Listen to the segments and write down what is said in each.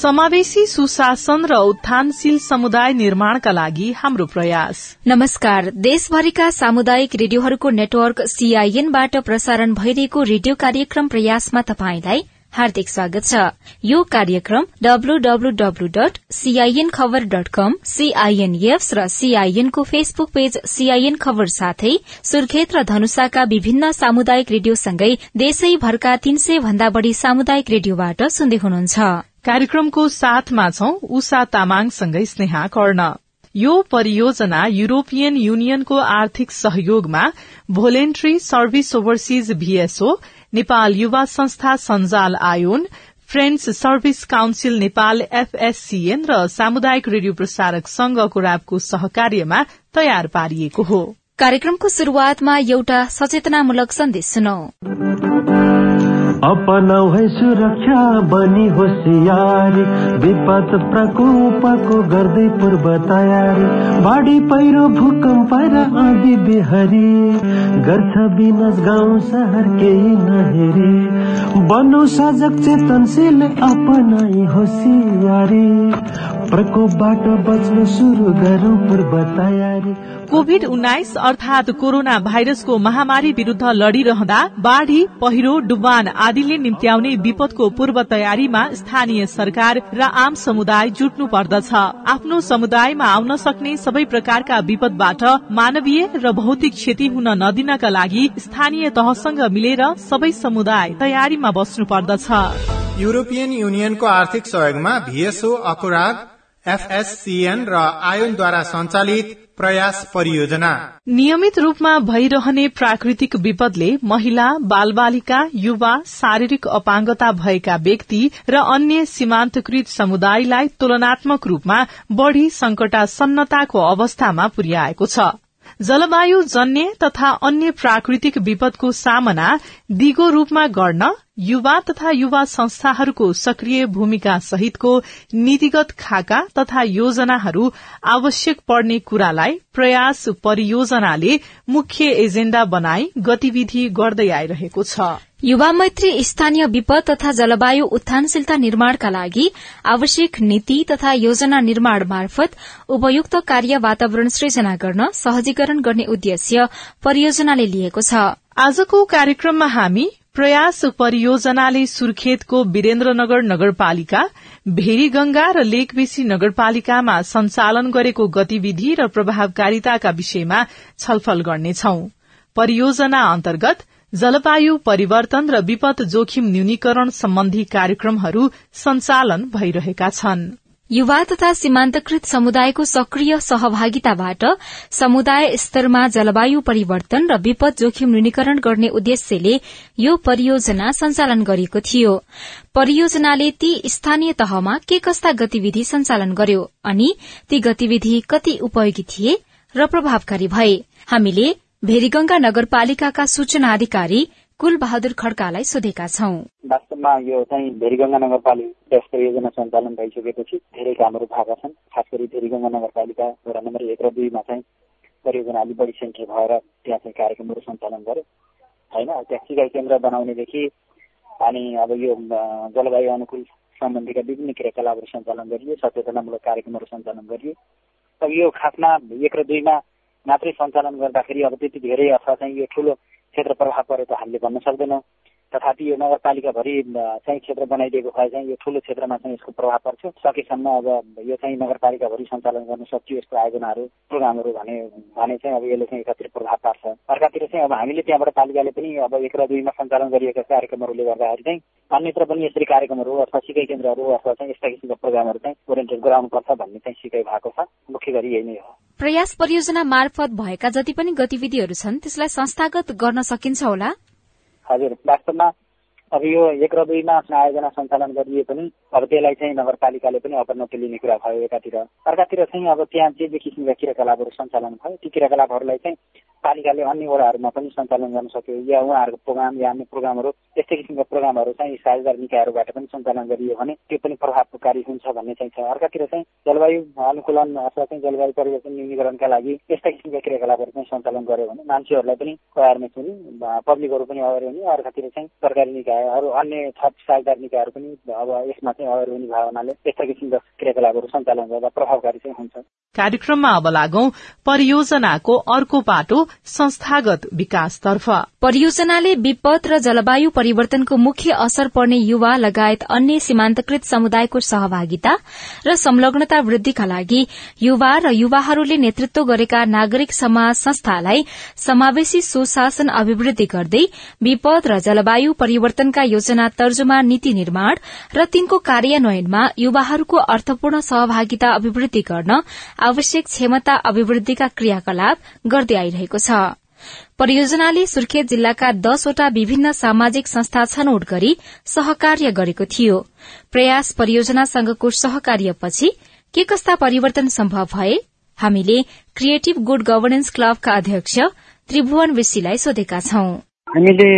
समावेशी सुशासन र उत्थानशील समुदाय निर्माणका लागि हाम्रो प्रयास। नमस्कार। देशभरिका सामुदायिक रेडियोहरूको नेटवर्क सीआईएनबाट प्रसारण भइरहेको रेडियो कार्यक्रम प्रयासमा तपाईंलाई हार्दिक स्वागत छ। यो कार्यक्रम W W W dot CIN खबर डट कम सीआईएनएफ र फेसबुक पेज सीआईएन खबर साथै सुर्खेत र धनुषाका विभिन्न सामुदायिक रेडियोसँगै देशैभरका तीन सय भन्दा बढ़ी सामुदायिक रेडियोबाट सुन्दै हुनुहुन्छ। कार्यक्रमको साथमा छौं उषा तामाङसँगै स्नेहा कर्ण। यो परियोजना युरोपियन युनियनको आर्थिक सहयोगमा voluntary service overseas VSO Nepal युवा संस्था सञ्जाल AYON friends service council Nepal FSCN र सामुदायिक रेडियो प्रसारक संघको ऱ्याबको सहकार्यमा तयार पारिएको हो। कार्यक्रमको शुरूआतमा एउटा सचेतनामूलक सन्देश सुनौ। अपनाउ है सुरक्षा बनी होसियारी विपद प्रकोपको गर्दै पूर्व तयारी। बाढी पहिरो भूकम्प र आँधी बिहारी। गर्छ विनाश गाउँ सहर केही नहेरी। बनौ सजग चेतनशील अपनाई होसियारी प्रकोपबाट बच्न सुरु गरौँ पूर्व तयारी। कोविड उन्नाइस अर्थात कोरोना भाइरसको महामारी विरूद्ध लड़िरहँदा बाढ़ी पहिरो डुबान आदिले निम्त्याउने विपदको पूर्व तयारीमा स्थानीय सरकार र आम समुदाय जुट्नु पर्दछ। आफ्नो समुदायमा आउन सक्ने सबै प्रकारका विपदबाट मानवीय र भौतिक क्षति हुन नदिनका लागि स्थानीय तहसँग मिलेर सबै समुदाय तयारीमा बस्नु पर्दछ। युरोपियन युनियनको आर्थिक सहयोगमा भीएसओ अकुराग एफएससीएन र आयोनद्वारा सञ्चालित प्रयास परियोजना। नियमित रूपमा भइरहने प्राकृतिक विपदले महिला बालबालिका युवा शारीरिक अपाङ्गता भएका व्यक्ति र अन्य सीमान्तकृत समुदायलाई तुलनात्मक रूपमा बढ़ी संकटासन्नताको अवस्थामा पुर्याएको छ। जलवायु जन्य तथा अन्य प्राकृतिक विपदको सामना दिगो रूपमा गर्न युवा तथा युवा संस्थाहरूको सक्रिय भूमिका सहितको नीतिगत खाका तथा योजनाहरू आवश्यक पर्ने कुरालाई प्रयास परियोजनाले मुख्य एजेण्डा बनाई गतिविधि गर्दै आइरहेको छ। युवा मैत्री स्थानीय विपद तथा जलवायु उत्थानशीलता निर्माणका लागि आवश्यक नीति तथा योजना निर्माण मार्फत उपयुक्त कार्य वातावरण सृजना गर्न सहजीकरण गर्ने उद्देश्य परियोजनाले लिएको छ। आजको कार्यक्रममा हामी प्रयास परियोजनाले सुर्खेतको वीरेन्द्रनगर नगरपालिका भेरीगंगा र लेकबेसी नगरपालिकामा सञ्चालन गरेको गतिविधि र प्रभावकारिताका विषयमा छलफल गर्नेछौ। परियोजना अन्तर्गत जलवायु परिवर्तन र विपद जोखिम न्यूनीकरण सम्बन्धी कार्यक्रमहरू सञ्चालन भइरहेका छनृ। युवा तथा सीमान्तकृत समुदायको सक्रिय सहभागिताबाट समुदाय स्तरमा जलवायु परिवर्तन र विपद जोखिम न्यूनीकरण गर्ने उद्देश्यले यो परियोजना सञ्चालन गरिएको थियो। परियोजनाले ती स्थानीय तहमा के कस्ता गतिविधि सञ्चालन गर्यो अनि ती गतिविधि कति उपयोगी थिए र प्रभावकारी भए। हामीले भेरीगंगा नगरपालिकाका सूचना अधिकारी कुल बहादुर खड्कालाई सोधेका छौं। वास्तवमा यो चाहिँ भेरीगंगा नगरपालिका योजना सञ्चालन भइसकेपछि धेरै कामहरू भएका छन्। खास गरी भेरीगंगा नगरपालिका वडा नम्बर एक र दुईमा चाहिँ परियोजना अलिक बढी सङ्ख्या भएर त्यहाँ चाहिँ कार्यक्रमहरू सञ्चालन गर्यो होइन त्यहाँ सिकाइ केन्द्र बनाउनेदेखि अनि अब यो जलवायु अनुकूल सम्बन्धीका विभिन्न क्रियाकलापहरू सञ्चालन गरियो सचेतनामूलक कार्यक्रमहरू सञ्चालन गरियो। अब यो खासमा एक र दुईमा मात्रै सञ्चालन गर्दाखेरि अब त्यति धेरै अथवा चाहिँ यो ठुलो क्षेत्र प्रभाव परेको हामीले भन्न सक्दैनौँ। तथापि यो नगरपालिकाभरि चाहिँ क्षेत्र बनाइदिएको भए चाहिँ यो ठुलो क्षेत्रमा चाहिँ यसको प्रभाव पर्छ सकेसम्म अब यो चाहिँ नगरपालिकाभरि सञ्चालन गर्न सक्यो यसको आयोजनाहरू प्रोग्रामहरू भने भने चाहिँ अब यसले चाहिँ एकातिर प्रभाव पार्छ। अर्कातिर चाहिँ अब हामीले त्यहाँबाट पालिकाले पनि अब एक र दुईमा सञ्चालन गरिएका कार्यक्रमहरूले गर्दाखेरि चाहिँ अन्यत्र पनि यसरी कार्यक्रमहरू अथवा सिकाइ केन्द्रहरू अथवा चाहिँ यस्ता किसिमका प्रोग्रामहरू चाहिँ ओरिएन्टेड गराउनुपर्छ भन्ने चाहिँ सिकाइ भएको छ। मुख्य गरी यही नै हो। प्रयास परियोजना मार्फत भएका जति पनि गतिविधिहरू छन् त्यसलाई संस्थागत गर्न सकिन्छ होला? हजुर वास्तवमा अब यो एक र दुईमा आयोजना सञ्चालन गरिए पनि अब त्यसलाई चाहिँ नगरपालिकाले पनि अपनौती लिने कुरा भयो एकातिर। अर्कातिर चाहिँ अब त्यहाँ जे जे किसिमका क्रियाकलापहरू सञ्चालन भयो ती क्रियाकलापहरूलाई चाहिँ पालिकाले अन्य वडाहरूमा पनि सञ्चालन गर्न सक्यो या उहाँहरूको प्रोग्राम या अन्य प्रोग्रामहरू यस्तै किसिमका प्रोग्रामहरू चाहिँ साझेदार निकायहरूबाट पनि सञ्चालन गरियो भने त्यो पनि प्रभावकारी हुन्छ भन्ने चाहिँ छ। अर्कातिर चाहिँ जलवायु अनुकूलन अथवा चाहिँ जलवायु परिवर्तन न्यूनीकरणका लागि यस्ता किसिमका क्रियाकलापहरू चाहिँ सञ्चालन गर्यो भने मान्छेहरूलाई पनि अवेरनेस हुने पब्लिकहरू पनि अवेर हुने अर्कातिर चाहिँ सरकारी निकायहरू अन्य थप साझेदार निकायहरू पनि अब यसमा चाहिँ अवेर हुने भावनाले यस्ता किसिमका क्रियाकलापहरू सञ्चालन गर्दा प्रभावकारी चाहिँ हुन्छ। कार्यक्रममा अब लागौं परियोजनाको अर्को पाटो संस्थागत विकासतर्फ। परियोजनाले विपद र जलवायु परिवर्तनको मुख्य असर पर्ने युवा लगायत अन्य सीमान्तकृत समुदायको सहभागिता र संलग्नता वृद्धिका लागि युवा र युवाहरूले नेतृत्व गरेका नागरिक समाज संस्थालाई समावेशी सुशासन अभिवृद्धि गर्दै विपद र जलवायु परिवर्तनका योजना तर्जुमा नीति निर्माण र तिनको कार्यान्वयनमा युवाहरूको अर्थपूर्ण सहभागिता अभिवृद्धि गर्न आवश्यक क्षमता अभिवृद्धिका क्रियाकलाप गर्दै आइरहेको छ। परियोजनाले सुर्खेत जिल्लाका दसवटा विभिन्न सामाजिक संस्था छनौट गरी सहकार्य गरेको थियो। प्रयास परियोजनासँगको सहकार्यपछि के कस्ता परिवर्तन सम्भव भए? हामीले क्रिएटिभ गुड गभर्नेन्स क्लबका अध्यक्ष त्रिभुवन विशीलाई सोधेका छौं। हामीले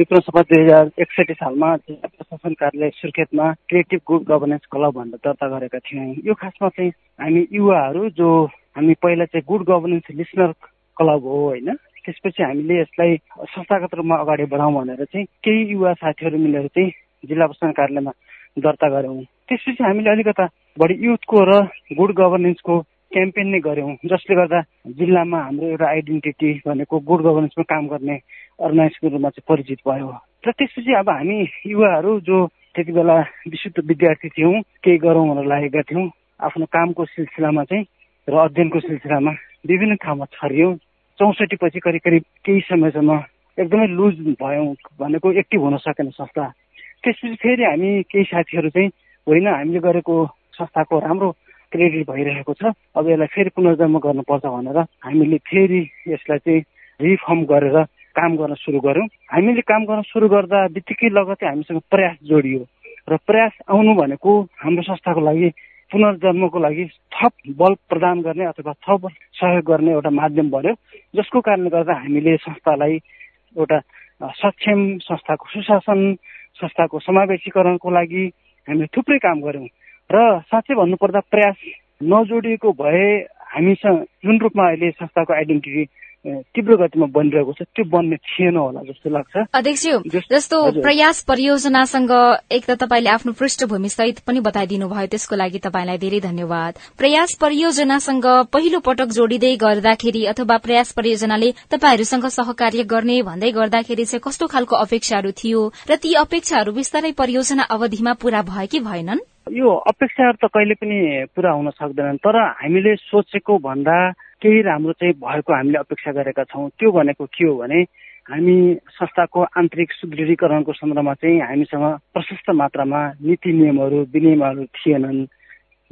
विक्रम सभा दुई हजार एकसठी सालमा जिल्ला प्रशासन कार्यालय सुर्खेतमा क्रिएटिभ गुड गभर्नेन्स क्लब भनेर दर्ता गरेका थियौँ यो खासमा चाहिँ हामी युवाहरू जो हामी पहिला चाहिँ गुड गभर्नेन्स लिसनर क्लब हो होइन? त्यसपछि हामीले यसलाई संस्थागत रूपमा अगाडि बढाउँ भनेर चाहिँ केही युवा साथीहरू मिलेर चाहिँ जिल्ला प्रशासन कार्यालयमा दर्ता गऱ्यौँ। त्यसपछि हामीले अलिकता बढी युथको र गुड गभर्नेन्सको क्याम्पेन नै गऱ्यौँ जसले गर्दा जिल्लामा हाम्रो एउटा आइडेन्टिटी भनेको गुड गभर्नेन्समा काम गर्ने अर्गनाइजको रूपमा चाहिँ परिचित भयो। र त्यसपछि अब हामी युवाहरू जो त्यति बेला विशुद्ध विद्यार्थी थियौँ केही गरौँ भनेर लागेका थियौँ आफ्नो कामको सिलसिलामा चाहिँ र अध्ययनको सिलसिलामा विभिन्न ठाउँमा छरियौँ। चौसठी पछि करिब करिब केही समयसम्म एकदमै लुज भयौँ भनेको एक्टिभ हुन सकेन संस्था। त्यसपछि फेरि हामी केही साथीहरू चाहिँ होइन हामीले गरेको संस्थाको राम्रो क्रेडिट भइरहेको छ। अब यसलाई फेरि पुनर्जन्म गर्नुपर्छ भनेर हामीले फेरि यसलाई चाहिँ रिफर्म गरेर काम गर्न सुरु गऱ्यौँ। हामीले काम गर्न सुरु गर्दा बित्तिकै लगतै हामीसँग प्रयास जोडियो र प्रयास आउनु भनेको हाम्रो संस्थाको लागि पुनर्जन्मको लागि थप बल प्रदान गर्ने अथवा थप सहयोग गर्ने एउटा माध्यम बन्यो जसको कारणले गर्दा हामीले संस्थालाई एउटा सक्षम संस्थाको सुशासन संस्थाको समावेशीकरणको लागि हामीले थुप्रै काम गऱ्यौँ र साँच्चै भन्नुपर्दा प्रयास नजोडिएको भए हामीसँग जुन रूपमा अहिले संस्थाको आइडेन्टिटी तीव्र गतिमा बनिरहेको छ त्यो बन्ने थिएन होला जस्तो लाग्छ। अध्यक्ष जस्तो प्रयास परियोजनासँग एक त तपाईँले आफ्नो पृष्ठभूमि सहित पनि बताइदिनु भयो त्यसको लागि तपाईँलाई धेरै धन्यवाद। प्रयास परियोजनासँग पहिलो पटक जोडिँदै गर्दाखेरि अथवा प्रयास परियोजनाले तपाईँहरूसँग सहकार्य गर्ने भन्दै गर्दाखेरि चाहिँ कस्तो खालको अपेक्षाहरू थियो र ती अपेक्षाहरू बिस्तारै परियोजना अवधिमा पूरा भए कि भएनन्? यो अपेक्षाहरू त कहिले पनि पूरा हुन सक्दैनन् तर हामीले सोचेको भन्दा केही राम्रो चाहिँ भएको हामीले अपेक्षा गरेका छौँ। त्यो भनेको के हो भने हामी संस्थाको आन्तरिक सुदृढीकरणको सन्दर्भमा चाहिँ हामीसँग प्रशस्त मात्रामा नीति नियमहरू विनियमहरू थिएनन्।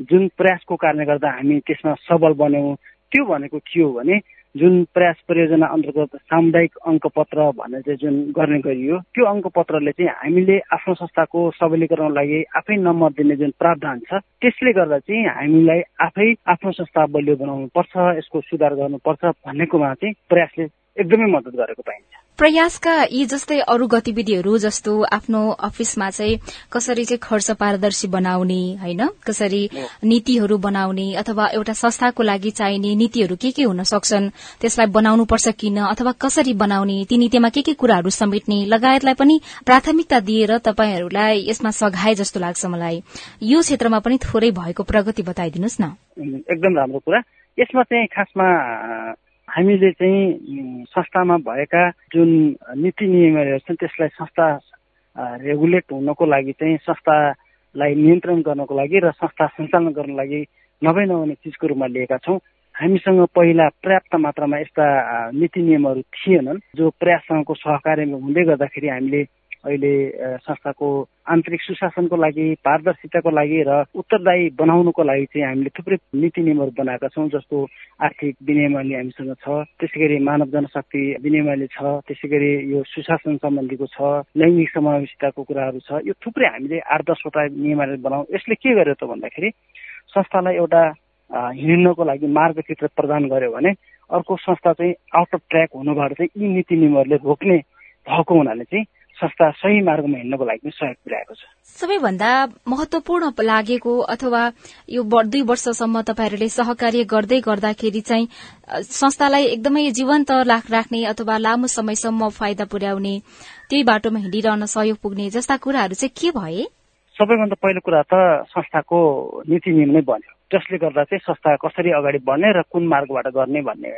जुन प्रयासको कारणले गर्दा हामी त्यसमा सबल बन्यौँ। त्यो भनेको के हो भने जुन प्रयास परियोजना अन्तर्गत सामुदायिक अङ्कपत्र भनेर चाहिँ जुन गर्ने गरियो त्यो अङ्कपत्रले चाहिँ हामीले आफ्नो संस्थाको सबलीकरणको लागि आफै नम्बर दिने जुन प्रावधान छ त्यसले गर्दा चाहिँ हामीलाई आफै आफ्नो संस्था बलियो बनाउनु पर्छ यसको सुधार गर्नुपर्छ भन्नेकोमा चाहिँ प्रयासले एकदमै मद्दत गरेको पाइन्छ। प्रयासका यी जस्तै अरू गतिविधिहरू जस्तो आफ्नो अफिसमा चाहिँ कसरी चाहिँ खर्च पारदर्शी बनाउने होइन? कसरी नीतिहरू बनाउने अथवा एउटा संस्थाको लागि चाहिने नीतिहरू के के हुन सक्छन् त्यसलाई बनाउनु पर्छ किन अथवा कसरी बनाउने ती नीतिमा के के कुराहरू समेट्ने लगायतलाई पनि प्राथमिकता दिएर तपाईँहरूलाई यसमा सघाए जस्तो लाग्छ मलाई। यो क्षेत्रमा पनि थोरै भएको प्रगति बताइदिनुहोस् न। एकदम राम्रो कुरा। यसमा चाहिँ खासमा हामीले चाहिँ संस्थामा भएका जुन नीति नियमहरू छन् त्यसलाई संस्था रेगुलेट हुनको लागि चाहिँ संस्थालाई नियन्त्रण गर्नको लागि र संस्था सञ्चालन गर्नको लागि नभए नहुने चिजको रूपमा लिएका छौँ। हामीसँग पहिला पर्याप्त मात्रामा यस्ता नीति नियमहरू थिएनन् जो प्रयाससँगको सहकार्यमा हुँदै गर्दाखेरि हामीले अहिले संस्थाको आन्तरिक सुशासनको लागि पारदर्शिताको लागि र उत्तरदायी बनाउनुको लागि चाहिँ हामीले थुप्रै नीति नियमहरू बनाएका छौँ जस्तो आर्थिक विनियमले हामीसँग छ त्यसै गरी मानव जनशक्ति विनियमले छ त्यसै गरी यो सुशासन सम्बन्धीको छ लैङ्गिक समावेशिताको कुराहरू छ यो थुप्रै हामीले आठ दसवटा नियमहरू बनाऊ। यसले के गर्यो त भन्दाखेरि संस्थालाई एउटा हिँड्नको लागि मार्गचित्र प्रदान गर्यो भने अर्को संस्था चाहिँ आउट अफ ट्र्याक हुनुबाट चाहिँ यी नीति नियमहरूले रोक्ने भएको हुनाले चाहिँ संस्था सही मार्गमा हिँड्नको लागि पनि सहयोग पुर्याएको छ। सबैभन्दा महत्वपूर्ण लागेको अथवा यो दुई वर्षसम्म तपाईँहरूले सहकार्य गर्दै गर्दाखेरि चाहिँ संस्थालाई एकदमै जीवन्त राख्ने अथवा लामो समयसम्म फाइदा पुर्याउने त्यही बाटोमा हिँडिरहन सहयोग पुग्ने जस्ता कुराहरू चाहिँ के भए? सबैभन्दा पहिलो कुरा त संस्थाको नीति नियम नै बन्यो। जसले गर्दा चाहिँ संस्था कसरी अगाडि बढ्ने र कुन मार्गबाट गर्ने भन्ने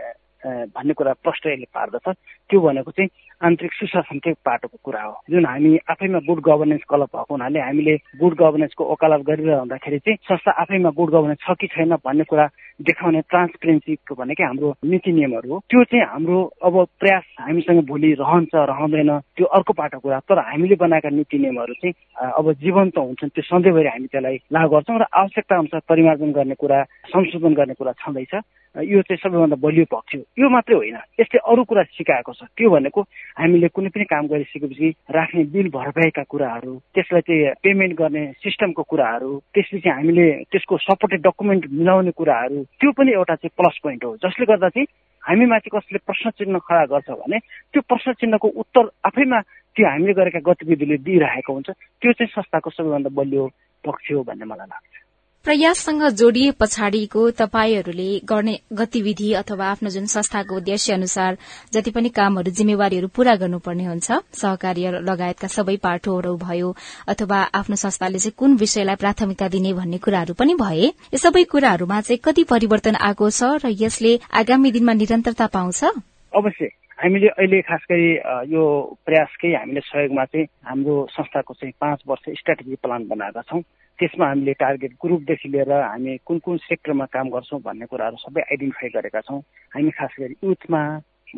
भन्ने कुरा प्रष्ट यसले पार्दछ। त्यो भनेको चाहिँ आन्तरिक सुशासनकै पाटोको कुरा हो। जुन हामी आफैमा गुड गभर्नेन्स क्लब भएको हुनाले हामीले गुड गभर्नेन्सको वकालत गरिरहँदाखेरि चाहिँ संस्था आफैमा गुड गभर्नेन्स छ कि छैन भन्ने कुरा देखाउने ट्रान्सपेरेन्सीको भनेकै हाम्रो नीति नियमहरू हो। त्यो चाहिँ हाम्रो अब प्रयास हामीसँग भोलि रहन्छ रहँदैन त्यो अर्को पाटो कुरा। तर हामीले बनाएका नीति नियमहरू चाहिँ अब जीवन्त हुन्छन् त्यो सधैँभरि हामी त्यसलाई लागू गर्छौँ र आवश्यकता अनुसार परिमार्जन गर्ने कुरा संशोधन गर्ने कुरा छँदैछ। यो चाहिँ सबैभन्दा बलियो पक्ष हो यो मात्रै होइन। यसले अरू कुरा सिकाएको छ। त्यो भनेको हामीले कुनै पनि काम गरिसकेपछि राख्ने बिल भरपाईका कुराहरू त्यसलाई चाहिँ पेमेन्ट गर्ने सिस्टमको कुराहरू त्यसपछि हामीले त्यसको सपोर्टेड डकुमेन्ट मिलाउने कुराहरू त्यो पनि एउटा चाहिँ प्लस पोइन्ट हो। जसले गर्दा चाहिँ हामीमाथि कसैले प्रश्न चिन्ह खडा गर्छ भने त्यो प्रश्न चिन्हको उत्तर आफैमा त्यो हामीले गरेका गतिविधिले दिइरहेको हुन्छ। त्यो चाहिँ संस्थाको सबैभन्दा बलियो पक्ष हो भन्ने मलाई लाग्छ। प्रयाससँग जोडिए पछाडिको तपाईँहरूले गर्ने गतिविधि अथवा आफ्नो जुन संस्थाको उद्देश्य अनुसार जति पनि कामहरू जिम्मेवारीहरू पूरा गर्नुपर्ने हुन्छ। सहकार्य लगायतका सबै पाठोहरू भयो अथवा आफ्नो संस्थाले चाहिँ कुन विषयलाई प्राथमिकता दिने भन्ने कुराहरू पनि भए यो सबै कुराहरूमा चाहिँ कति परिवर्तन आएको छ र यसले आगामी दिनमा निरन्तरता पाउँछ? अवश्य। हामीले अहिले खास गरी यो प्रयासकै हामीले सहयोगमा चाहिँ हाम्रो संस्थाको चाहिँ पाँच वर्ष स्ट्राटेजी प्लान बनाएका छौँ। त्यसमा हामीले टार्गेट ग्रुपदेखि लिएर हामी कुन कुन सेक्टरमा काम गर्छौँ भन्ने कुराहरू सबै आइडेन्टिफाई गरेका छौँ। हामी खास गरी युथमा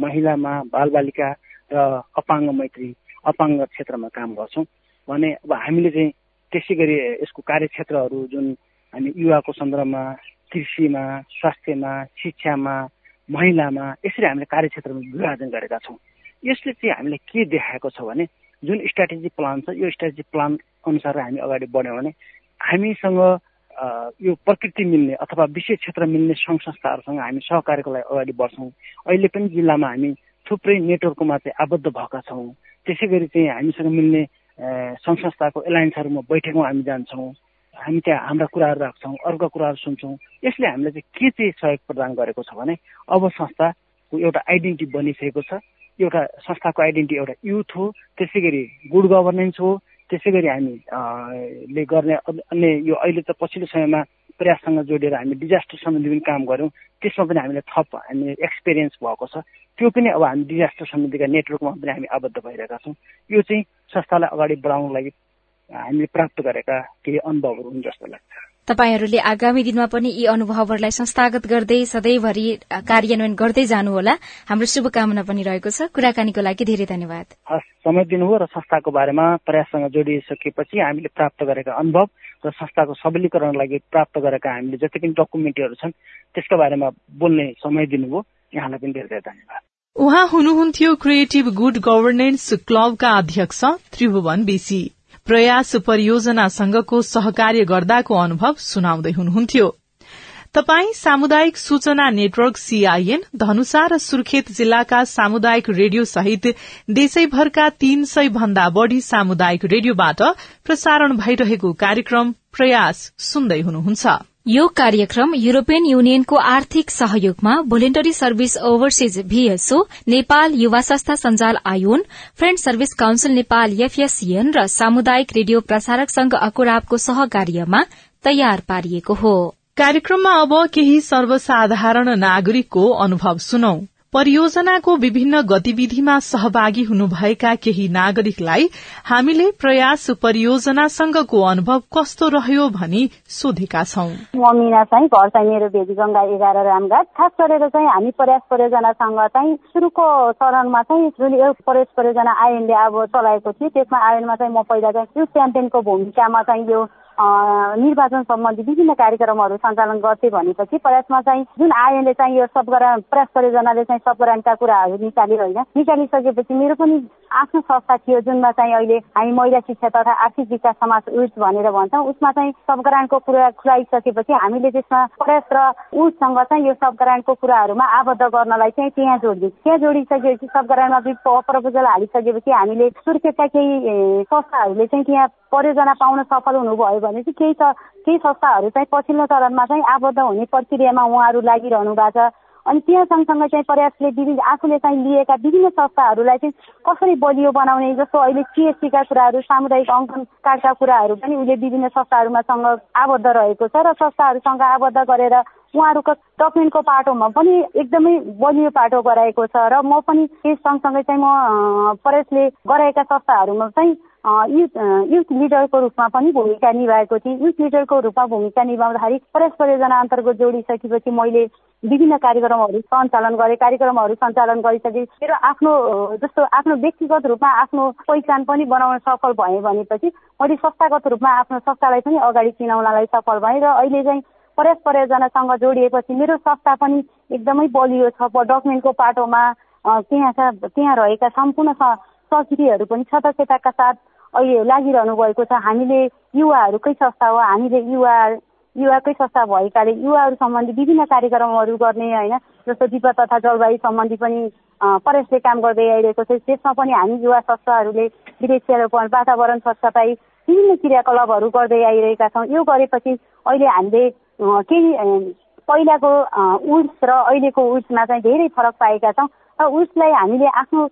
महिलामा बालबालिका र अपाङ्ग मैत्री अपाङ्ग क्षेत्रमा काम गर्छौँ। भने अब हामीले चाहिँ त्यसै गरी यसको कार्यक्षेत्रहरू जुन हामी युवाको सन्दर्भमा कृषिमा स्वास्थ्यमा शिक्षामा महिलामा यसरी हामीले कार्यक्षेत्रमा विभाजन गरेका छौँ। यसले चाहिँ हामीलाई के देखाएको छ भने जुन स्ट्राटेजी प्लान छ यो स्ट्राटेजी प्लान अनुसार हामी अगाडि बढ्यौँ भने हामीसँग यो प्रकृति मिल्ने अथवा विशेष क्षेत्र मिल्ने सङ्घ संस्थाहरूसँग हामी सहकार्यको लागि अगाडि बढ्छौँ। अहिले पनि जिल्लामा हामी थुप्रै नेटवर्कमा चाहिँ आबद्ध भएका छौँ। त्यसै गरी चाहिँ हामीसँग मिल्ने सङ्घ संस्थाको एलायन्सहरूमा बैठकमा हामी जान्छौँ। हामी त्यहाँ हाम्रा कुराहरू राख्छौँ अर्को कुराहरू सुन्छौँ। यसले हामीलाई चाहिँ के चाहिँ सहयोग प्रदान गरेको छ भने अब संस्थाको एउटा आइडेन्टिटी बनिसकेको छ। एउटा संस्थाको आइडेन्टिटी एउटा युथ हो त्यसै गरी गुड गभर्नेन्स हो त्यसै गरी हामी ले गर्ने अन्य यो अहिले त पछिल्लो समयमा प्रयाससँग जोडेर हामी डिजास्टर सम्बन्धी पनि काम गऱ्यौँ। त्यसमा पनि हामीलाई थप हामी एक्सपिरियन्स भएको छ। त्यो पनि अब हामी डिजास्टर सम्बन्धीका नेटवर्कमा पनि हामी आबद्ध भइरहेका छौँ। यो चाहिँ संस्थालाई अगाडि बढाउनको लागि हामीले प्राप्त गरेका केही अनुभवहरू हुन् जस्तो लाग्छ। तपाईँहरूले आगामी दिनमा पनि यी अनुभवहरूलाई संस्थागत गर्दै सधैँभरि कार्यान्वयन गर्दै जानुहोला। हाम्रो शुभकामना पनि रहेको छ। कुराकानीको लागि धेरै धन्यवाद। हस् समय दिनुभयो र संस्थाको बारेमा प्रयाससँग जोडिसकेपछि हामीले प्राप्त गरेका अनुभव र संस्थाको सबलीकरणको लागि प्राप्त गरेका हामीले जति पनि डकुमेन्टहरू छन् त्यसका बारेमा बोल्ने समय दिनुभयो। यहाँलाई पनि धेरै धेरै धन्यवाद। उहाँ हुनुहुन्थ्यो क्रिएटिभ गुड गभर्नेन्स क्लबका अध्यक्ष त्रिभुवन बेसी प्रयास परियोजनासँगको सहकार्य गर्दाको अनुभव सुनाउँदै हुनुहुन्थ्यो। तपाई सामुदायिक सूचना नेटवर्क सीआईएन धनुषा र सुर्खेत जिल्लाका सामुदायिक रेडियो सहित देशैभरका तीन सय भन्दा बढ़ी सामुदायिक रेडियोबाट प्रसारण भइरहेको कार्यक्रम प्रयास सुन्दै हुनुहुन्छ। यो कार्यक्रम युरोपियन युनियनको आर्थिक सहयोगमा voluntary service overseas VSO Nepal युवा संस्था सञ्जाल AYON friend service council Nepal FSCN र सामुदायिक रेडियो प्रसारक संघ अकुराबको सहकार्यमा तयार पारिएको हो। कार्यक्रममा अब केही सर्वसाधारण नागरिकको अनुभव सुनौ। परियोजनाको विभिन्न गतिविधिमा सहभागी हुनुभएका केही नागरिकलाई हामीले प्रयास परियोजनासँगको अनुभव कस्तो रह्यो भनी सोधेका छौं। म मिना चाहिँ घर चाहिँ मेरो भेजी गंगा एघार रामघाट। खास गरेर चाहिँ हामी प्रयास परियोजनासँग चाहिँ सुरुको चरणमा चाहिँ जुन प्रयास परियोजना आयोनले अब चलाएको थियो त्यसमा आयोनमा चाहिँ म पहिला चाहिँ त्यो च्याम्पियनको भूमिकामा चाहिँ यो निर्वाचन सम्बन्धी विभिन्न कार्यक्रमहरू सञ्चालन गर्थे भनेपछि प्रयासमा चाहिँ जुन आयोले चाहिँ यो सबग्राम प्रयास परियोजनाले चाहिँ सबग्रामका कुराहरू निकाल्यो होइन निकालिसकेपछि मेरो पनि आफ्नो संस्था थियो जुनमा चाहिँ अहिले हामी महिला शिक्षा तथा आर्थिक विकास समाज उर्स भनेर भन्छौँ। उसमा चाहिँ सबग्रान्टको कुरा खुलाइसकेपछि हामीले त्यसमा प्रयास र उससँग चाहिँ यो सबग्रान्टको कुराहरूमा आबद्ध गर्नलाई चाहिँ त्यहाँ जोडिदियो। त्यहाँ जोडिसकेपछि सबग्रान्टमा प्रपोजल हालिसकेपछि हामीले सुर्खेतका केही संस्थाहरूले चाहिँ त्यहाँ परियोजना पाउन सफल हुनुभयो भने चाहिँ केही केही संस्थाहरू चाहिँ पछिल्लो चरणमा चाहिँ आबद्ध हुने प्रक्रियामा उहाँहरू लागिरहनु भएको छ। अनि त्यहाँ सँगसँगै चाहिँ प्रयासले विभिन्न आफूले चाहिँ लिएका विभिन्न संस्थाहरूलाई चाहिँ कसरी बलियो बनाउने जस्तो अहिले सिएससीका कुराहरू सामुदायिक अङ्कन कार्डका कुराहरू पनि उसले विभिन्न संस्थाहरूमा सँग आबद्ध रहेको छ र संस्थाहरूसँग आबद्ध गरेर उहाँहरूको डकुमेन्टको पाटोमा पनि एकदमै बलियो पाटो गराएको छ र म पनि त्यस सँगसँगै चाहिँ म प्रयासले गराएका संस्थाहरूमा चाहिँ युथ युथ लिडरको रूपमा पनि भूमिका निभाएको थिएँ। युथ लिडरको रूपमा भूमिका निभाउँदाखेरि प्रयास परियोजना अन्तर्गत जोडिसकेपछि मैले विभिन्न कार्यक्रमहरू सञ्चालन गरेँ। कार्यक्रमहरू सञ्चालन गरिसके। मेरो आफ्नो जस्तो आफ्नो व्यक्तिगत रूपमा आफ्नो पहिचान पनि बनाउन सफल भएँ भनेपछि मैले संस्थागत रूपमा आफ्नो संस्थालाई पनि अगाडि चिनाउनलाई सफल भएँ र अहिले चाहिँ प्रयास परियोजनासँग जोडिएपछि मेरो संस्था पनि एकदमै बलियो छ। डकुमेन्टको पाटोमा त्यहाँ त्यहाँ रहेका सम्पूर्ण सब्सिडीहरू पनि सदस्यताका साथ अहिले लागिरहनु भएको छ। हामीले युवाहरूकै संस्था हो। हामीले युवा युवाकै संस्था भएकाले युवाहरू सम्बन्धी विभिन्न कार्यक्रमहरू गर्ने होइन? जस्तो विपद तथा जलवायु सम्बन्धी पनि प्रयासले काम गर्दै आइरहेको छ। त्यसमा पनि हामी युवा संस्थाहरूले विदेशीरोपण वातावरण स्वच्छ पाई विभिन्न क्रियाकलापहरू गर्दै आइरहेका छौँ। यो गरेपछि अहिले हामीले केही पहिलाको उर्स र अहिलेको उर्समा चाहिँ धेरै फरक पाएका छौँ। र उसलाई हामीले आफ्नो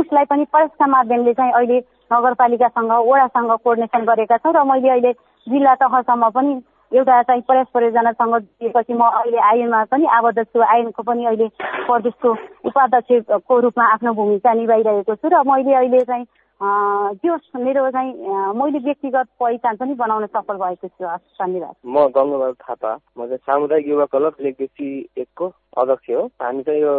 उसलाई पनि प्रयासका माध्यमले चाहिँ अहिले नगरपालिकासँग वडासँग कोर्डिनेसन गरेका छौँ। र मैले अहिले जिल्ला तहसम्म पनि एउटा चाहिँ प्रयास परियोजनासँग दिएपछि म अहिले आयनमा पनि आबद्ध छु। आयनको पनि अहिले प्रदेशको उपाध्यक्षको रूपमा आफ्नो भूमिका निभाइरहेको छु। र मैले अहिले चाहिँ त्यो मेरो चाहिँ मैले व्यक्तिगत पहिचान पनि बनाउन सफल भएको छु धन्यवाद। म गङ्गबहादुर थापा म चाहिँ सामुदायिक युवा क्लब लेखदेखि एकको अध्यक्ष हो। हामी चाहिँ यो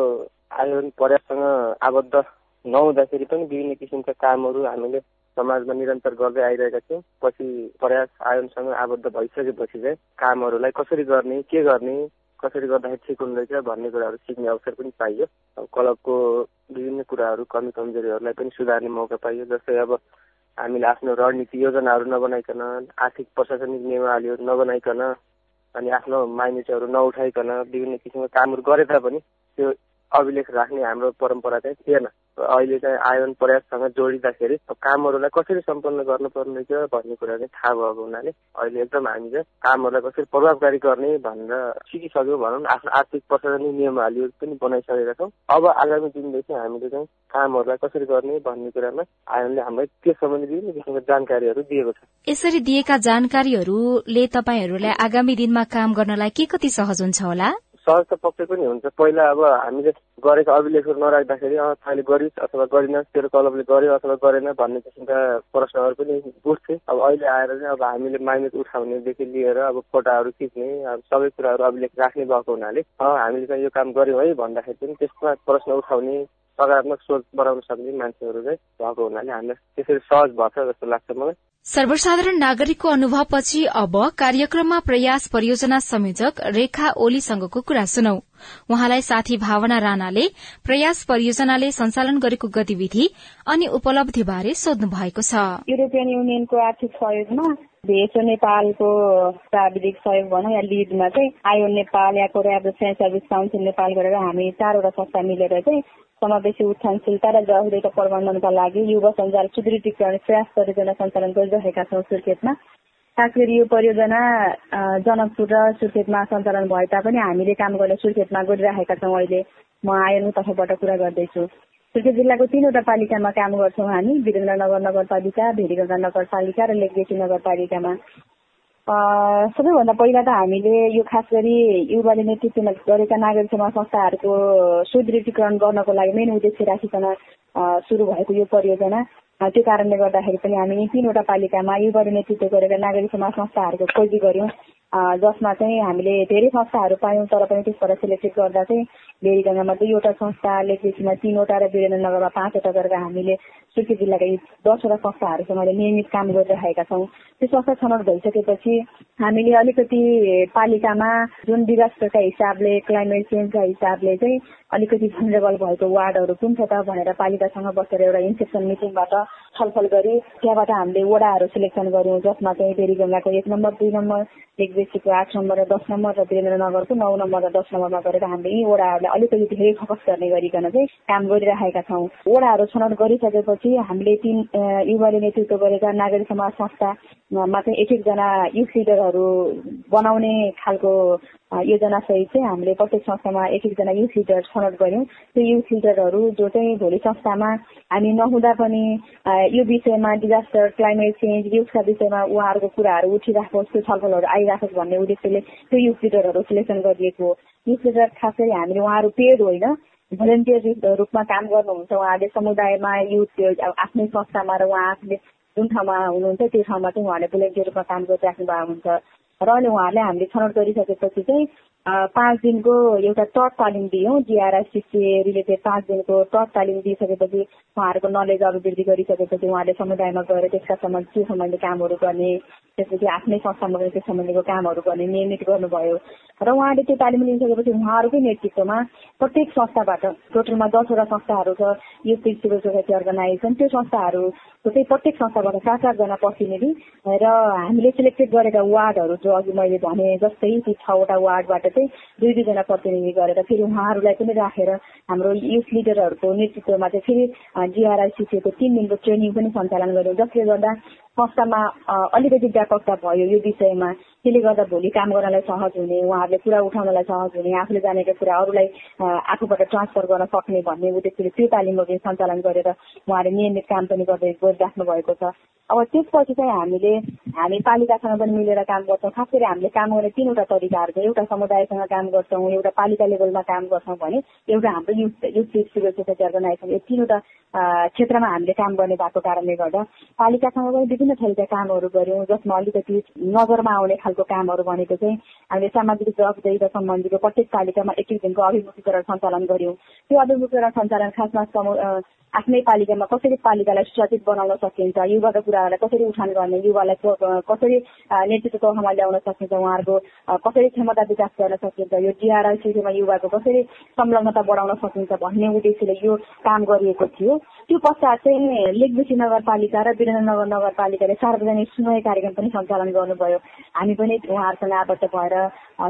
आयोजन प्रयाससँग आबद्ध नहुँदाखेरि पनि विभिन्न किसिमका कामहरू हामीले समाजमा निरन्तर गर्दै आइरहेका छौँ। पछि प्रयास आयोजनसँग आबद्ध भइसकेपछि चाहिँ कामहरूलाई कसरी गर्ने के गर्ने कसरी गर्दाखेरि ठिक हुँदैछ भन्ने कुराहरू सिक्ने अवसर पनि पाइयो। क्लबको विभिन्न कुराहरू कमी कमजोरीहरूलाई पनि सुधार्ने मौका पाइयो जस्तै अब हामीले आफ्नो रणनीति योजनाहरू नबनाइकन आर्थिक प्रशासनिक नियमावलीहरू नबनाइकन अनि आफ्नो माइनेटहरू नउठाइकन विभिन्न किसिमको कामहरू गरे तापनि त्यो अभिलेख राख्ने हाम्रो परम्परा चाहिँ थिएन। अहिले चाहिँ आयोजन प्रयाससँग जोडिँदाखेरि कामहरूलाई कसरी सम्पन्न गर्नुपर्ने रहेछ भन्ने कुरा चाहिँ थाहा भएको हुनाले अहिले एकदम हामी चाहिँ कामहरूलाई कसरी प्रभावकारी गर्ने भनेर सिकिसक्यौँ भनौँ आफ्नो आर्थिक प्रशासनिक नियमावलीहरू पनि बनाइसकेका छौँ। अब आगामी दिनदेखि हामीले चाहिँ कामहरूलाई कसरी गर्ने भन्ने कुरामा आयोजनले हामीलाई त्यस सम्बन्धी विभिन्न किसिमको जानकारीहरू दिएको छ। यसरी दिएका जानकारीहरूले तपाईँहरूलाई आगामी दिनमा काम गर्नलाई के कति सहज हुन्छ होला? सहज त पक्कै पनि हुन्छ। पहिला अब हामीले गरेको अभिलेखहरू नराख्दाखेरि तैँले गरिस् अथवा गरिनस् तेरो क्लबले गर्यो अथवा गरेन भन्ने किसिमका प्रश्नहरू पनि बुझ्थे अब अहिले आएर चाहिँ अब हामीले माइनेट उठाउनेदेखि लिएर अब फोटाहरू खिच्ने अब सबै कुराहरू अभिलेख राख्ने भएको हुनाले हामीले चाहिँ यो काम गऱ्यौँ है भन्दाखेरि पनि त्यसमा प्रश्न उठाउने सकारात्मक सोच बनाउन सक्ने मान्छेहरू चाहिँ भएको हुनाले हामीलाई त्यसरी सहज भएको जस्तो लाग्छ मलाई। सर्वसाधारण नागरिकको अनुभवपछि अब कार्यक्रममा प्रयास परियोजना संयोजक रेखा ओलीसँगको कुरा सुनौ। उहाँलाई साथी भावना राणाले प्रयास परियोजनाले संचालन गरेको गतिविधि अनि उपलब्धिबारे सोध्नु भएको छ। युरोपियन युनियनको आर्थिक सहयोगमा भेसो नेपालको प्राविधिक सहयोग भनौँ या लिडमा चाहिँ आयो नेपाल या कोरिया सर्भिस काउन्सिल नेपाल गरेर हामी चारवटा संस्था मिलेर चाहिँ समावेशी उत्थानशीलता र जवाबदेता प्रबन्धनका लागि युवा सञ्जाल सुदृढीकरण प्रयास परियोजना सञ्चालन गरिरहेका छौँ सुर्खेतमा। खास गरी यो परियोजना जनकपुर र सुर्खेतमा सञ्चालन भए तापनि हामीले काम गर्ने सुर्खेतमा गरिरहेका छौँ। अहिले म आयन तर्फबाट कुरा गर्दैछु। सुर्खेत जिल्लाको तीनवटा पालिकामा काम गर्छौँ हामी। वीरेन्द्रनगर नगरपालिका भेरीगङ्गा नगरपालिका र लेकदेशी नगरपालिकामा। सबैभन्दा पहिला त हामीले यो खास गरी युवाले नेतृत्वमा गरेका नागरिक समाज संस्थाहरूको सुदृढीकरण गर्नको लागि मेन उद्देश्य राखिकन सुरु भएको यो परियोजना। त्यो कारणले गर्दाखेरि पनि हामी तिनवटा पालिकामा युवाले नेतृत्व गरेका नागरिक समाज संस्थाहरूको खोजी गऱ्यौँ। जसमा चाहिँ हामीले धेरै संस्थाहरू पायौँ तर पनि त्यसबाट सेलेक्टेड गर्दा चाहिँ भेरीगङ्गामा दुईवटा संस्था लेखबेसीमा तिनवटा र वीरेन्द्रनगरमा पाँचवटा गरेर हामीले सुर्खेत जिल्लाका दसवटा संस्थाहरूसँग अहिले नियमित काम गरिरहेका छौँ। त्यो संस्था छनौट भइसकेपछि हामीले अलिकति पालिकामा जुन डिजास्टरका हिसाबले क्लाइमेट चेन्जका हिसाबले चाहिँ अलिकति भनरेबल भएको वार्डहरू कुन छ त भनेर पालिकासँग बसेर एउटा इन्सेप्सन मिटिङबाट छलफल गरी त्यहाँबाट हामीले वडाहरू सिलेक्सन गऱ्यौँ जसमा चाहिँ बेरीगङ्गाको एक नम्बर दुई नम्बर बेसीको आठ नम्बर र दस नम्बर र वीरेन्द्रनगरको नौ नम्बर र दस नम्बरमा गरेर हामीले यी वडाहरूलाई अलिकति धेरै फोकस गर्ने गरिकन चाहिँ काम गरिरहेका छौँ। वडाहरू छनौट गरिसकेपछि हामीले तिन युवाले नेतृत्व गरेका नागरिक समाज संस्थामा चाहिँ एक एकजना युथ लिडरहरू बनाउने खालको योजना सहित चाहिँ हामीले प्रत्येक संस्थामा एक एकजना युथ लिडर छनौट गऱ्यौँ। त्यो युथ लिडरहरू जो चाहिँ भोलि संस्थामा हामी नहुँदा पनि यो विषयमा डिजास्टर क्लाइमेट चेन्ज युथका विषयमा उहाँहरूको कुराहरू उठिराखोस् त्यो छलफलहरू आइराखोस् भन्ने उद्देश्यले त्यो युथ लिडरहरू सिलेक्सन गरिएको युथ लिडर खास गरी हामीले उहाँहरू पेड होइन भोलिन्टियर रूपमा काम गर्नुहुन्छ उहाँहरूले समुदायमा युथ आफ्नै संस्थामा र उहाँ आफूले जुन ठाउँमा हुनुहुन्छ त्यो ठाउँमा चाहिँ उहाँहरूले भोलिन्टियर रूपमा काम गरिराख्नु भएको हुन्छ। र अहिले उहाँहरूले हामीले छनौट गरिसकेपछि चाहिँ पाँच दिनको एउटा टट तालिम दियौँ। जिआरएससिसिए रिलेटेड पाँच दिनको टट तालिम दिइसकेपछि उहाँहरूको नलेज अभिवृद्धि गरिसकेपछि उहाँले समुदायमा गएर त्यसका सम्बन्ध त्यो सम्बन्धी कामहरू गर्ने त्यसपछि आफ्नै संस्थामा गएर त्यो सम्बन्धीको कामहरू गर्ने नियमित गर्नुभयो। र उहाँले त्यो तालिम लिइसकेपछि उहाँहरूकै नेतृत्वमा प्रत्येक संस्थाबाट टोटलमा दसवटा संस्थाहरू छ यो सिभिल सोसाइटी अर्गनाइजेसन त्यो संस्थाहरूको चाहिँ प्रत्येक संस्थाबाट सात सातजना प्रतिनिधि र हामीले सिलेक्टेड गरेका वार्डहरू जो अघि मैले भने जस्तै ती छवटा वार्डबाट चाहिँ दुई दुईजना प्रतिनिधि गरेर फेरि उहाँहरूलाई पनि राखेर हाम्रो युथ लिडरहरूको नेतृत्वमा चाहिँ फेरि जिआरआइसिसीको तिन दिनको ट्रेनिङ पनि सञ्चालन गर्यौँ जसले गर्दा संस्थामा अलिकति व्यापकता भयो यो विषयमा। त्यसले गर्दा भोलि काम गर्नलाई सहज हुने उहाँहरूले कुरा उठाउनलाई सहज हुने आफूले जानेका कुरा अरूलाई आफूबाट ट्रान्सफर गर्न सक्ने भन्ने उद्देश्यले त्यो तालिमहरू सञ्चालन गरेर उहाँले नियमित काम पनि गर्दै गरिराख्नु भएको छ। अब त्यसपछि चाहिँ हामीले हामी पालिकासँग पनि मिलेर काम गर्छौँ। खास गरी हामीले काम गर्ने तिनवटा तरिकाहरू छ एउटा समुदायसँग काम गर्छौँ एउटा पालिका लेभलमा काम गर्छौँ भने एउटा हाम्रो youth youth civil society organization यो तिनवटा क्षेत्रमा हामीले काम गर्ने भएको कारणले गर्दा पालिकासँग पनि विभिन्न थरीका कामहरू गऱ्यौँ जसमा अलिकति नगरमा आउने खालको कामहरू भनेको चाहिँ हामीले सामाजिक जवाबदेही र सम्बन्धीको प्रत्येक पालिकामा एक एक दिनको अभिमुखीकरण सञ्चालन गऱ्यौँ। त्यो अभिमुखीकरण सञ्चालन खासमा आफ्नै पालिकामा कसरी पालिकालाई सुरक्षित बनाउन सकिन्छ युवाका कुराहरूलाई कसरी उठान गर्ने युवालाई कसरी नेतृत्व तहमा ल्याउन सकिन्छ उहाँहरूको कसरी क्षमता विकास गर्न सकिन्छ। यो डिआरआइसिसीमा युवाको कसरी संलग्नता बढाउन सकिन्छ भन्ने उद्देश्यले यो काम गरिएको थियो। त्यो पश्चात चाहिँ लेखबेसी नगरपालिका र वीरेन्द्रनगर नगरपालिकाले सार्वजनिक सुनवाई कार्यक्रम पनि सञ्चालन गर्नुभयो। हामी पनि उहाँहरूसँग आबद्ध भएर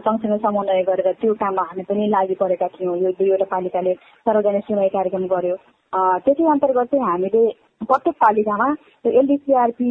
सँगसँगै समन्वय गरेर त्यो काममा हामी पनि लागि परेका थियौँ। यो दुईवटा पालिकाले सार्वजनिक सुनवाई कार्यक्रम गर्यो। त्यसै अन्तर्गत चाहिँ हामीले प्रत्येक पालिकामा एलडिसिआरपी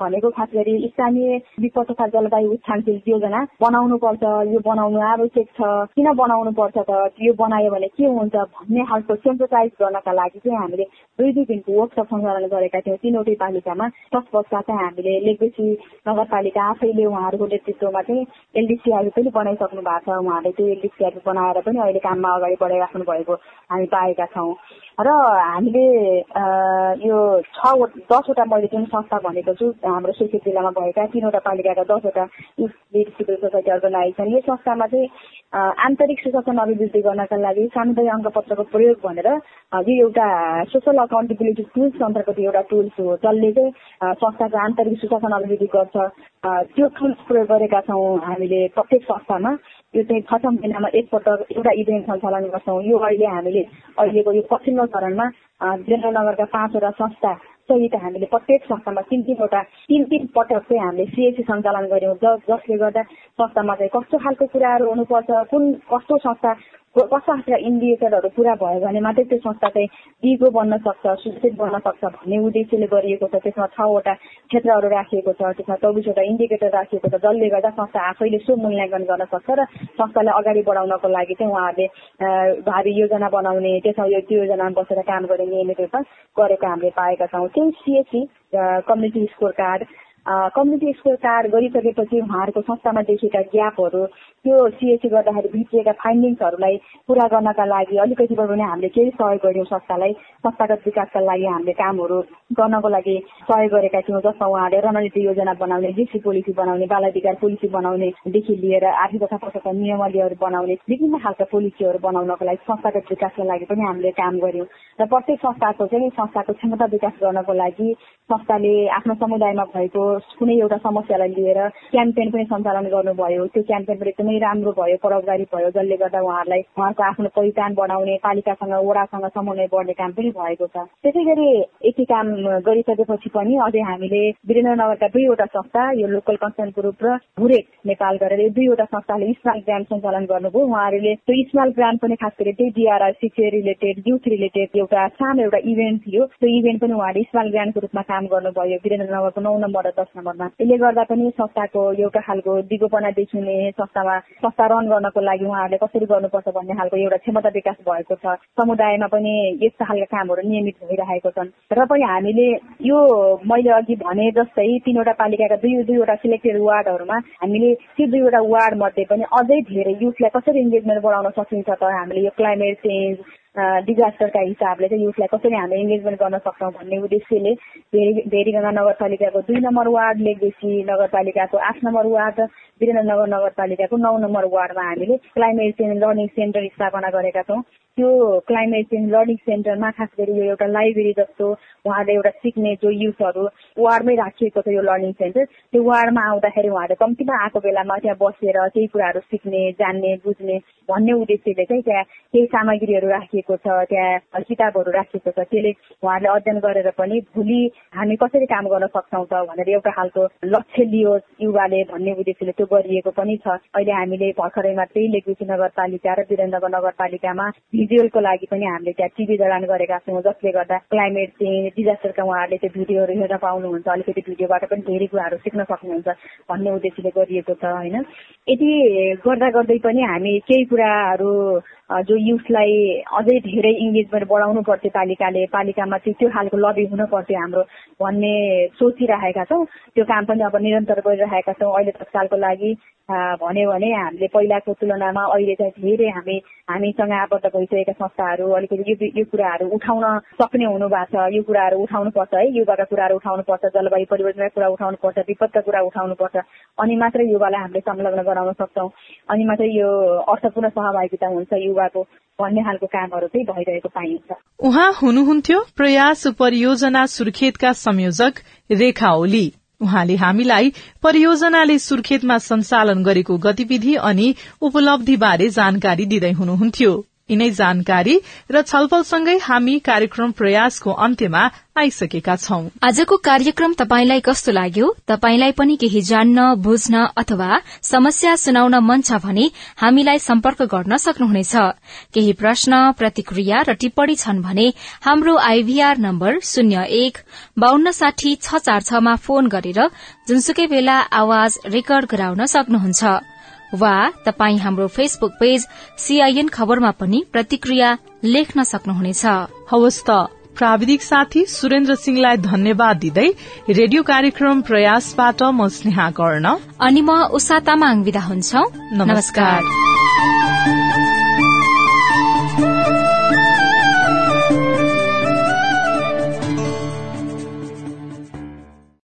भनेको खास गरी स्थानीय विपद तथा जलवायु उत्थानशील योजना बनाउनु पर्छ। यो बनाउनु आवश्यक छ। किन बनाउनु पर्छ त? यो बनायो भने के हुन्छ भन्ने खालको सेन्सिटाइज गर्नका लागि चाहिँ हामीले दुई दुई दिनको वर्कसप सञ्चालन गरेका थियौँ। तिनवटै पालिकामा तत्पश्चात चाहिँ हामीले लेखबेसी नगरपालिका आफैले उहाँहरूको नेतृत्वमा चाहिँ एलडिसिआरपी पनि बनाइसक्नु भएको छ। उहाँले त्यो एलडिसिआरपी बनाएर पनि अहिले काममा अगाडि बढाइराख्नु भएको हामी पाएका छौँ। र हामीले यो छ दसवटा मैले जुन संस्था भनेको छु हाम्रो सुर्खेत जिल्लामा भएका तिनवटा पालिकाका दसवटा सिभिल सोसाइटी अर्गनाइजेसन यो संस्थामा चाहिँ आन्तरिक सुशासन अभिवृद्धि गर्नका लागि सामुदायिक अङ्कपत्रको प्रयोग भनेर यो एउटा सोसल अकाउन्टेबिलिटी टुल्स अन्तर्गत एउटा टुल्स हो जसले चाहिँ संस्थाको आन्तरिक सुशासन अभिवृद्धि गर्छ। त्यो टुल्स प्रयोग गरेका छौँ हामीले प्रत्येक संस्थामा। यो चाहिँ छ महिनामा एकपटक एउटा इभेन्ट सञ्चालन गर्छौँ। यो अहिले हामीले अहिलेको यो पछिल्लो चरणमा नगरका पाँचवटा संस्था सहित हामीले प्रत्येक संस्थामा तिन तिनवटा तिन तिन पटक चाहिँ हामीले सिएसी सञ्चालन गऱ्यौँ। जसले गर्दा संस्थामा चाहिँ कस्तो खालको कुराहरू हुनुपर्छ कुन कस्तो संस्था खालका इन्डिकेटरहरू पुरा भयो भने मात्रै त्यो संस्था चाहिँ दिगो बन्न सक्छ सुरक्षित बन्न सक्छ भन्ने उद्देश्यले गरिएको छ। त्यसमा छवटा क्षेत्रहरू राखिएको छ त्यसमा चौबिसवटा इन्डिकेटर राखिएको छ जसले गर्दा संस्था आफैले सो मूल्याङ्कन गर्न सक्छ र संस्थालाई अगाडि बढाउनको लागि चाहिँ उहाँहरूले भावी योजना बनाउने त्यसमा यो त्यो योजनामा बसेर काम गर्ने नियमित रूपमा गरेको हामीले पाएका छौँ। त्यही CAC community score card community exposure card गरिसकेपछि उहाँहरूको संस्थामा देखेका ग्यापहरू त्यो सिएससी गर्दाखेरि भित्रिएका फाइन्डिङ्सहरूलाई पुरा गर्नका लागि अलिकति भए पनि हामीले केही सहयोग गऱ्यौँ संस्थालाई संस्थागत विकासका लागि हामीले कामहरू गर्नको लागि सहयोग गरेका थियौँ जसमा उहाँले रणनीति योजना बनाउने डिसी पोलिसी बनाउने बाल अधिकार पोलिसी बनाउनेदेखि लिएर आर्थिक तथा प्रशासन नियमावलीहरू बनाउने विभिन्न खालका पोलिसीहरू बनाउनको लागि संस्थागत विकासको लागि पनि हामीले काम गर्यौँ। र प्रत्येक संस्थाको चाहिँ संस्थाको क्षमता विकास गर्नको लागि संस्थाले आफ्नो समुदायमा भएको कुनै एउटा समस्यालाई लिएर क्याम्पेन पनि सञ्चालन गर्नुभयो त्यो क्याम्पेन पनि एकदमै राम्रो भयो प्रभावकारी भयो जसले गर्दा उहाँहरूलाई उहाँको आफ्नो पहिचान बढाउने पालिकासँग वडासँग समन्वय बढ्ने काम पनि भएको छ। त्यसै गरी यति काम गरिसकेपछि पनि अझै हामीले वीरेन्द्रनगरका दुईवटा संस्था यो लोकल कन्सर्न ग्रुप र भुरेट नेपाल गरेर यो दुईवटा संस्थाले स्मार्ट ग्रान्ड सञ्चालन गर्नुभयो। उहाँहरूले त्यो स्मार्ट ग्रान्ड पनि खास गरी त्यही डिआरआर शिक्षा रिलेटेड युथ रिलेटेड एउटा सानो एउटा इभेन्ट थियो। त्यो इभेन्ट पनि उहाँले स्मार्ट ग्रान्डको रूपमा काम गर्नुभयो। वीरेन्द्रनगरको नौ नम्बर दस नम्बरमा यसले गर्दा पनि संस्थाको एउटा खालको दिगोपना देखिने संस्थामा संस्था रन गर्नको लागि उहाँहरूले कसरी गर्नुपर्छ भन्ने खालको एउटा क्षमता विकास भएको छ। समुदायमा पनि यस्ता खालका कामहरू नियमित भइरहेको छन्। र पनि हामीले यो मैले अघि भने जस्तै तिनवटा पालिकाका दुई दुईवटा सिलेक्टेड वार्डहरूमा हामीले त्यो दुईवटा वार्ड मध्ये पनि अझै धेरै युथलाई कसरी इङ्गेजमेन्ट बढाउन सकिन्छ त? हामीले यो क्लाइमेट चेन्ज डिजास्टरका हिसाबले चाहिँ युथलाई कसरी हामीले इङ्गेजमेन्ट गर्न सक्छौँ भन्ने उद्देश्यले भेरीगङ्गा नगरपालिकाको दुई नम्बर वार्ड लेखबेसी नगरपालिकाको आठ नम्बर वार्ड वीरेन्द्रनगर नगरपालिकाको नौ नम्बर वार्डमा हामीले क्लाइमेट चेन्ज लर्निङ सेन्टर स्थापना गरेका छौँ। त्यो क्लाइमेट चेन्ज लर्निङ सेन्टरमा खास गरी यो एउटा लाइब्रेरी जस्तो उहाँले एउटा सिक्ने जो युथहरू वार्डमै राखिएको छ यो लर्निङ सेन्टर त्यो वार्डमा आउँदाखेरि उहाँले कम्तीमा आएको बेलामा त्यहाँ बसेर केही कुराहरू सिक्ने जान्ने बुझ्ने भन्ने उद्देश्यले चाहिँ त्यहाँ केही सामग्रीहरू राखिएको छ त्यहाँ किताबहरू राखिएको छ त्यसले उहाँहरूले अध्ययन गरेर पनि भोलि हामी कसरी काम गर्न सक्छौँ त भनेर एउटा खालको लक्ष्य लियोस् युवाले भन्ने उद्देश्यले त्यो गरिएको पनि छ। अहिले हामीले भर्खरै मात्रै लेखुची नगरपालिका र वीरेन्द्रनगर नगरपालिकामा भिजुअलको लागि पनि हामीले त्यहाँ टिभी जडान गरेका छौँ जसले गर्दा क्लाइमेट चेन्ज डिजास्टरका उहाँहरूले त्यो भिडियोहरू हेर्न पाउनुहुन्छ अलिकति भिडियोबाट पनि धेरै कुराहरू सिक्न सक्नुहुन्छ भन्ने उद्देश्यले गरिएको छ होइन। यति गर्दा गर्दै पनि हामी केही कुराहरू जो युथलाई अझै धेरै इङ्गेजमेन्ट बढाउनु पर्थ्यो पालिकाले पालिकामा चाहिँ त्यो खालको लबी हुन पर्थ्यो हाम्रो भन्ने सोचिरहेका छौँ। त्यो काम पनि अब निरन्तर गरिरहेका छौँ। अहिले तत्कालको लागि भन्यो भने हामीले पहिलाको तुलनामा अहिले चाहिँ धेरै हामी हामीसँग आबद्ध भइसकेका संस्थाहरू अलिकति यो यो कुराहरू उठाउन सक्ने हुनु भएको छ। यो कुराहरू उठाउनुपर्छ है। युवाका कुराहरू उठाउनुपर्छ जलवायु परिवर्तनका कुरा उठाउनुपर्छ विपदका कुरा उठाउनुपर्छ अनि मात्रै युवालाई हामीले संलग्न गराउन सक्छौँ। अनि मात्रै यो अर्थपूर्ण सहभागिता हुन्छ। युवाको भन्ने खालको कामहरू चाहिँ भइरहेको पाइन्छ। उहाँ हुनुहुन्थ्यो प्रयास परियोजना सुर्खेतका संयोजक रेखा ओली। उहाँले हामीलाई परियोजनाले सुर्खेतमा सञ्चालन गरेको गतिविधि अनि उपलब्धिबारे जानकारी दिँदै हुनुहुन्थ्यो। यिनै जानकारी र छलफलसँगै हामी कार्यक्रम प्रयासको अन्त्यमा आइसकेका छौं। आजको कार्यक्रम तपाईंलाई कस्तो लाग्यो? तपाईंलाई पनि केही जान्न बुझ्न अथवा समस्या सुनाउन मन छ भने हामीलाई सम्पर्क गर्न सक्नुहुनेछ। केही प्रश्न प्रतिक्रिया र टिप्पणी छन् भने हाम्रो आइभीआर नम्बर शून्य एक बान्न साठी छ चार छमा फोन गरेर जुनसुकै बेला आवाज रेकर्ड गराउन सक्नुहुन्छ। वा तपाई हाम्रो फेसबुक पेज सीआईएन खबरमा पनि प्रतिक्रिया लेख्न सक्नुहुनेछ। हवस् त प्राविधिक साथी सुरेन्द्र सिंहलाई धन्यवाद दिँदै रेडियो कार्यक्रम प्रयासबाट म स्नेहा गर्न अनि म उषा तामाङ विदा हुन्छौ। नमस्कार, नमस्कार।